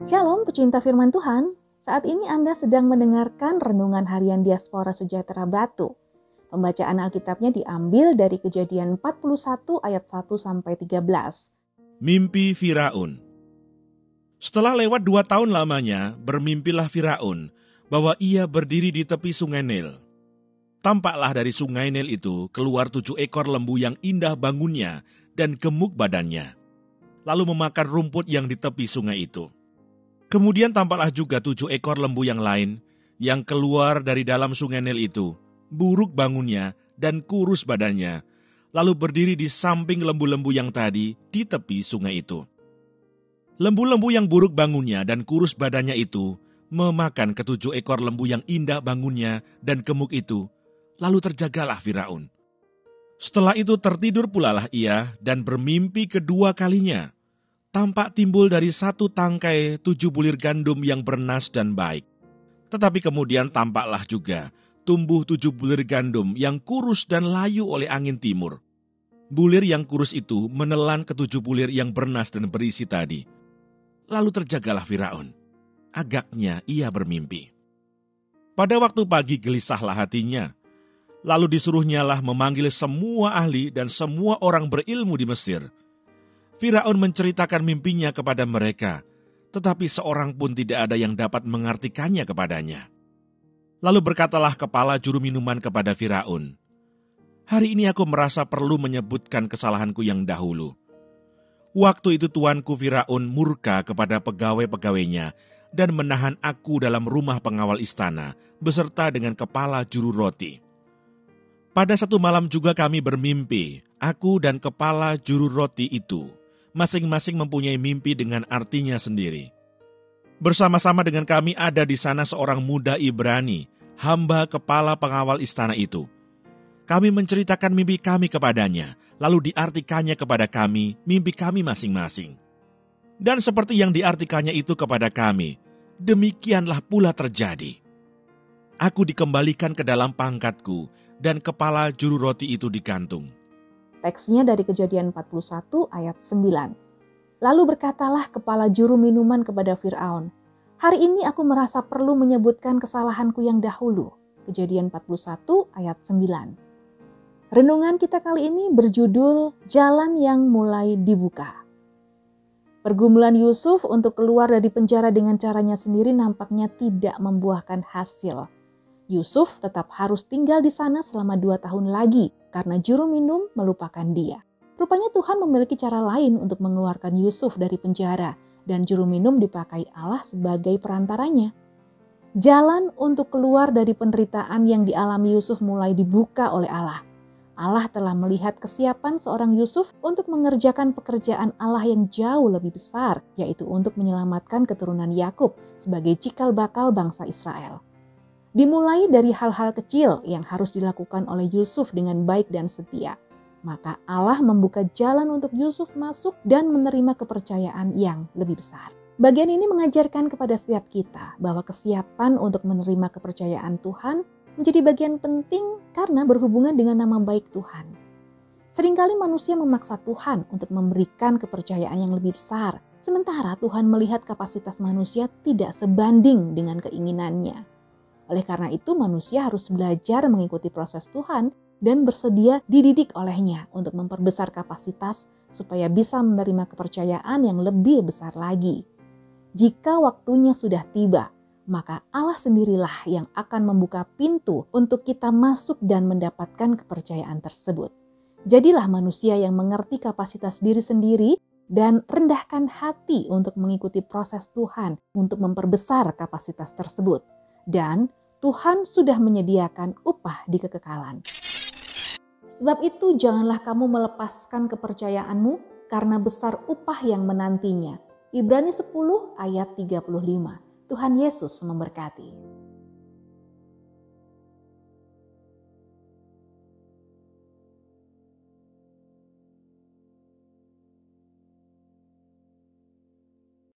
Shalom pecinta firman Tuhan, saat ini Anda sedang mendengarkan Renungan Harian Diaspora Sejahtera Batu. Pembacaan Alkitabnya diambil dari kejadian 41 ayat 1 sampai 13. Mimpi Firaun Setelah lewat dua tahun lamanya, bermimpilah Firaun bahwa ia berdiri di tepi sungai Nil. Tampaklah dari sungai Nil itu keluar tujuh ekor lembu yang indah bangunnya dan gemuk badannya, lalu memakan rumput yang di tepi sungai itu. Kemudian tampaklah juga tujuh ekor lembu yang lain yang keluar dari dalam sungai Nil itu, buruk bangunnya dan kurus badannya, lalu berdiri di samping lembu-lembu yang tadi di tepi sungai itu. Lembu-lembu yang buruk bangunnya dan kurus badannya itu memakan ketujuh ekor lembu yang indah bangunnya dan gemuk itu, lalu terjagalah Firaun. Setelah itu tertidur pulalah ia dan bermimpi kedua kalinya tampak timbul dari satu tangkai tujuh bulir gandum yang bernas dan baik. Tetapi kemudian tampaklah juga tumbuh tujuh bulir gandum yang kurus dan layu oleh angin timur. Bulir yang kurus itu menelan ketujuh bulir yang bernas dan berisi tadi. Lalu terjagalah Firaun. Agaknya ia bermimpi. Pada waktu pagi gelisahlah hatinya. Lalu disuruhnyalah memanggil semua ahli dan semua orang berilmu di Mesir – Firaun menceritakan mimpinya kepada mereka, tetapi seorang pun tidak ada yang dapat mengartikannya kepadanya. Lalu berkatalah kepala juru minuman kepada Firaun, Hari ini aku merasa perlu menyebutkan kesalahanku yang dahulu. Waktu itu tuanku Firaun murka kepada pegawai-pegawainya dan menahan aku dalam rumah pengawal istana beserta dengan kepala juru roti. Pada satu malam juga kami bermimpi, aku dan kepala juru roti itu masing-masing mempunyai mimpi dengan artinya sendiri. Bersama-sama dengan kami ada di sana seorang muda Ibrani, hamba kepala pengawal istana itu. Kami menceritakan mimpi kami kepadanya, lalu diartikannya kepada kami mimpi kami masing-masing. Dan seperti yang diartikannya itu kepada kami, demikianlah pula terjadi. Aku dikembalikan ke dalam pangkatku, dan kepala juru roti itu digantung. Teksnya dari kejadian 41 ayat 9. Lalu berkatalah kepala juru minuman kepada Fir'aun, Hari ini aku merasa perlu menyebutkan kesalahanku yang dahulu. Kejadian 41 ayat 9. Renungan kita kali ini berjudul Jalan yang mulai dibuka. Pergumulan Yusuf untuk keluar dari penjara dengan caranya sendiri nampaknya tidak membuahkan hasil. Yusuf tetap harus tinggal di sana selama dua tahun lagi karena juru minum melupakan dia. Rupanya Tuhan memiliki cara lain untuk mengeluarkan Yusuf dari penjara dan juru minum dipakai Allah sebagai perantaranya. Jalan untuk keluar dari penderitaan yang dialami Yusuf mulai dibuka oleh Allah. Allah telah melihat kesiapan seorang Yusuf untuk mengerjakan pekerjaan Allah yang jauh lebih besar, yaitu untuk menyelamatkan keturunan Yakub sebagai cikal bakal bangsa Israel. Dimulai dari hal-hal kecil yang harus dilakukan oleh Yusuf dengan baik dan setia. Maka Allah membuka jalan untuk Yusuf masuk dan menerima kepercayaan yang lebih besar. Bagian ini mengajarkan kepada setiap kita bahwa kesiapan untuk menerima kepercayaan Tuhan menjadi bagian penting karena berhubungan dengan nama baik Tuhan. Seringkali manusia memaksa Tuhan untuk memberikan kepercayaan yang lebih besar, sementara Tuhan melihat kapasitas manusia tidak sebanding dengan keinginannya. Oleh karena itu, manusia harus belajar mengikuti proses Tuhan dan bersedia dididik olehnya untuk memperbesar kapasitas supaya bisa menerima kepercayaan yang lebih besar lagi. Jika waktunya sudah tiba, maka Allah sendirilah yang akan membuka pintu untuk kita masuk dan mendapatkan kepercayaan tersebut. Jadilah manusia yang mengerti kapasitas diri sendiri dan rendahkan hati untuk mengikuti proses Tuhan untuk memperbesar kapasitas tersebut. Dan Tuhan sudah menyediakan upah di kekekalan. Sebab itu janganlah kamu melepaskan kepercayaanmu karena besar upah yang menantinya. Ibrani 10 ayat 35. Tuhan Yesus memberkati.